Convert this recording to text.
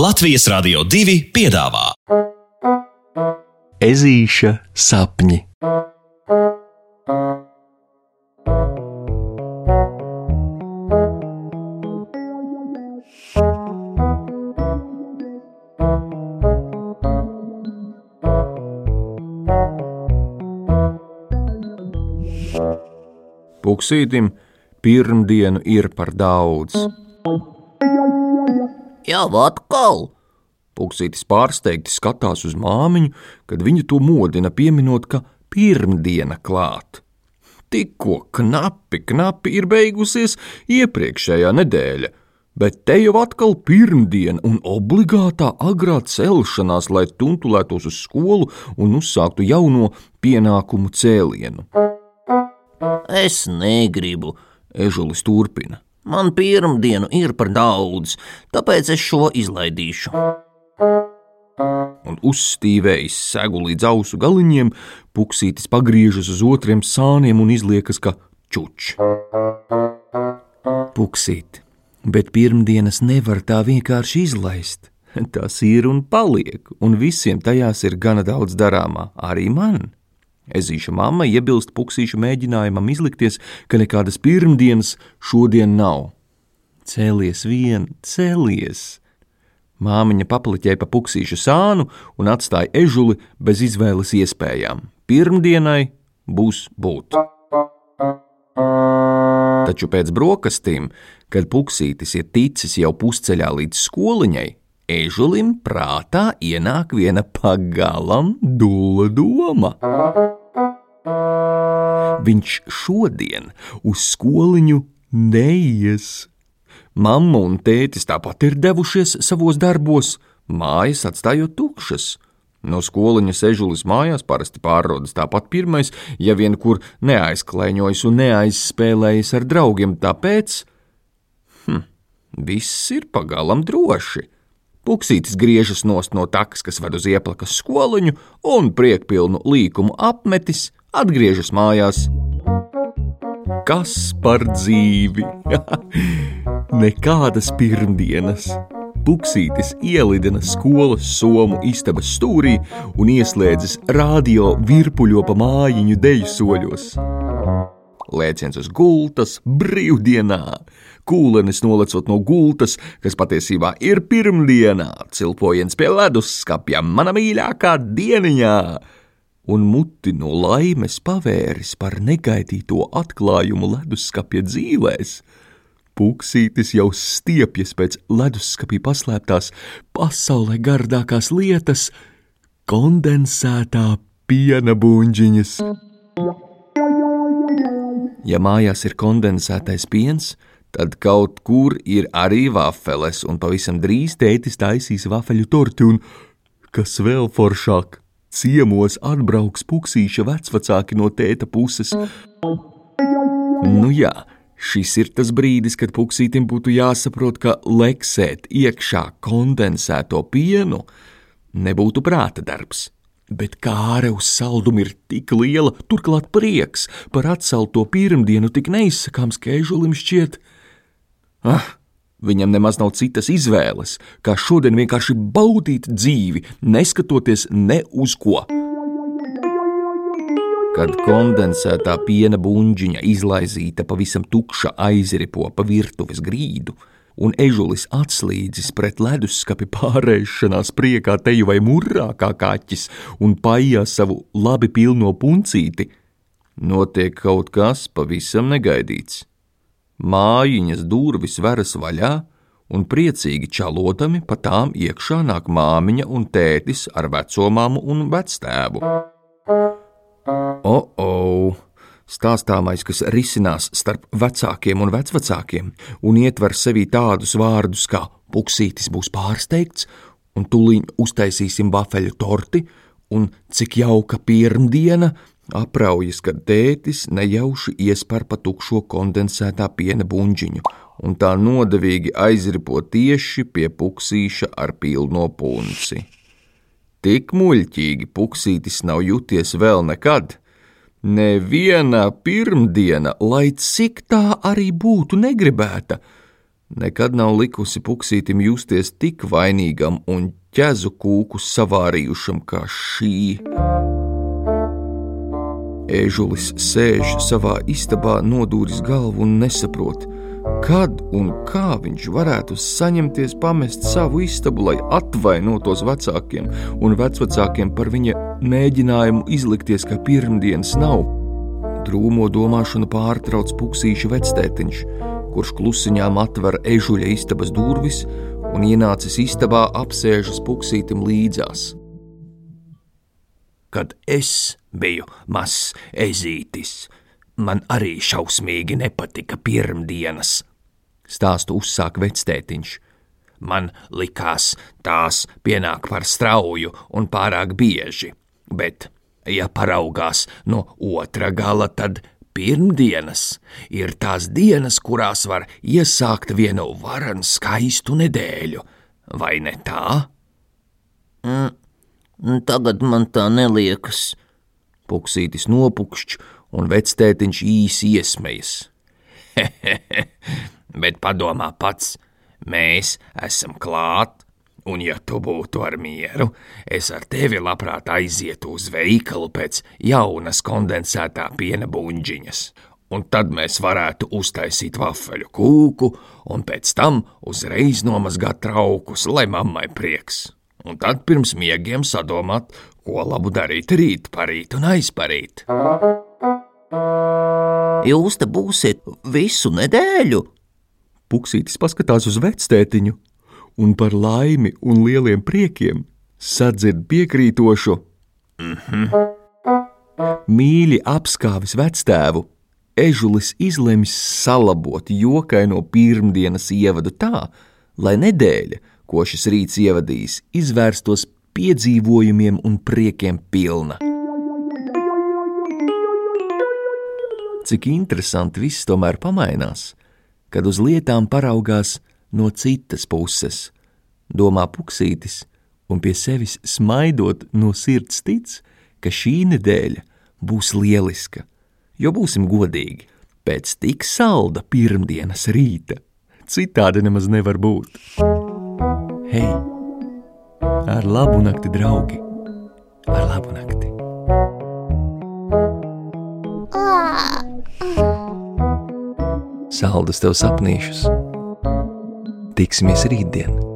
Latvijas Rādio 2 piedāvā Ezīša sapņi. Puksītim pirmdienu ir par daudz. Jau atkal! Puksītis pārsteigti skatās uz māmiņu, kad viņa to modina, pieminot, ka pirmdiena klāt. Tikko knapi, knapi ir beigusies iepriekšējā nedēļa, bet te jau atkal pirmdiena un obligātā agrā celšanās, lai tuntulētos uz skolu un uzsāktu jauno pienākumu cēlienu. Es negribu. Ežulis turpina. Man pirmdienu ir par daudz, tāpēc es šo izlaidīšu. un uzstīvējis segu līdz ausu galiņiem, puksītis pagriežas uz otriem sāniem un izliekas, ka čuč. Puksīt, bet pirmdienas nevar tā vienkārši izlaist. Tas ir un paliek, un visiem tajās ir gana daudz darāmā, arī man. Ezīša mamma iebilst puksīša mēģinājumam izlikties, ka nekādas pirmdienas šodien nav. Cēlies vien, cēlies! Māmiņa papliķēja pa puksīšu sānu un atstāja ežuli bez izvēles iespējām. Pirmdienai būs būt. Taču pēc brokastīm, kad puksītis ir ticis jau pusceļā līdz skoliņai, ežulim prātā ienāk viena pagalam dula doma. Viņš šodien uz skoliņu neies. Mamma un tētis tāpat ir devušies savos darbos, mājas atstājot tukšas. No skoliņa ežulis mājās parasti pārrodas tāpat pirmais, ja vien kur neaizklaiņojas un neaizspēlējas ar draugiem, tāpēc hm, viss ir pagalam droši. Puksītis griežas nost no takas, kas ved uz ieplakas skoliņu, un priekpilnu līkumu apmetis atgriežas mājās. Kas par dzīvi? Nekādas pirmdienas. Puksītis ielidina skolas somu istabas stūrī un ieslēdzas radio virpuļo pa mājiņu deju soļos. Lēciens uz gultas brīvdienā, kūlenis nolecot no gultas, kas patiesībā ir pirmdienā, cilpojiens pie leduskapja, mana mīļākā dieniņā, un muti no laimes pavēris par negaidīto atklājumu leduskapja dzīvēs. Puksītis jau stiepjas pēc leduskapī paslēptās pasaulē gardākās lietas - kondensētā piena buļģiņas. Ja mājās ir kondensētais piens, tad kaut kur ir arī vafeles, un pavisam drīz tētis taisīs vafeļu torti, un, kas vēl foršāk, ciemos atbrauks puksīša vecvecāki no tēta puses. Nu jā, šis ir tas brīdis, kad puksītim būtu jāsaprot, ka leksēt iekšā kondensēto pienu nebūtu prāta darbs. Bet kāre uz saldumu ir tik liela, turklāt prieks par atcelto pirmdienu tik neizsakāms, ka ežulim šķiet, ah, viņam nemaz nav citas izvēles, kā šodien vienkārši baudīt dzīvi, neskatoties ne uz ko. Kad kondensētā piena buļģiņa izlaizīta pavisam tukša aizripo pa virtuves grīdu, un ežulis atslīdzis pret leduskapi pārēšanās priekā teju vai murrā kā kaķis un paijā savu labi pilno puncīti, notiek kaut kas pavisam negaidīts. Mājiņas durvis veras vaļā, un priecīgi čalotami pa tām iekšā nāk māmiņa un tētis ar vecomāmu un vectēvu. O, o! Stāstāmais, kas risinās starp vecākiem un vecvecākiem, un ietver sevī tādus vārdus kā puksītis būs pārsteigts, un tūlīt uztaisīsim vafeļu torti, un cik jauka pirmdiena, apraujas, kad tētis nejauši iespēr pa tukšo kondensētā piena buļģiņu, un tā nodevīgi aizripo tieši pie puksīša ar pilno punci. Tik muļķīgi puksītis nav jūties vēl nekad. Neviena pirmdiena, lai cik tā arī būtu negribēta, Nekad nav likusi puksītim justies tik vainīgam un ķezu kūku savārījušam kā šī. Ēžulis sēž savā istabā, nodūris galvu un nesaprot, kad un kā viņš varētu saņemties pamest savu istabu, lai atvainotos vecākiem un vecvecākiem par viņa mēģinājumu izlikties, ka pirmdienas nav. Drūmo domāšanu pārtrauc puksīša vectētiņš, kurš klusiņām atver ežuļa istabas durvis un ienācis istabā apsēžas puksītim līdzās. Kad es biju mazs ezītis, man arī šausmīgi nepatika pirmdienas. Stāstu uzsāk vectētiņš. Man likās, tās pienāk par strauju un pārāk bieži, bet, ja paraugās no otra gala, tad pirmdienas ir tās dienas, kurās var iesākt vienu varanu skaistu nedēļu, vai ne tā? Mm, tagad man tā neliekas. Puksītis nopukšķ, un vectētiņš īsi iesmējas. Bet padomā pats, mēs esam klāt, un ja tu būtu ar mieru, es ar tevi labprāt aizietu uz veikalu pēc jaunas kondensētā piena buļģiņas. Un tad mēs varētu uztaisīt vafeļu kūku, un pēc tam uzreiz nomazgāt traukus, lai mammai prieks. Un tad pirms miegiem sadomāt, ko labu darīt rīt, parīt un aizparīt. Jūs te būsiet visu nedēļu? Puksītis paskatās uz vectētiņu, un par laimi un lieliem priekiem sadzird piekrītošu: mm -hmm. Mīļi apskāvis vectēvu, ežulis izlems salabot jokaino pirmdienas ievadu tā, lai nedēļa, ko šis rīts ievadīs, izvērstos piedzīvojumiem un priekiem pilna. Cik interesanti viss tomēr pamainās, kad uz lietām paraugās no citas puses, domā puksītis, un pie sevis smaidot no sirds tic, ka šī nedēļa būs lieliska, jo būsim godīgi, pēc tik salda pirmdienas rīta citādi nemaz nevar būt. Hei! Ar labu nakti, draugi! Ar labu nakti! Saldus tev sapnīšus! Tiksimies rītdien!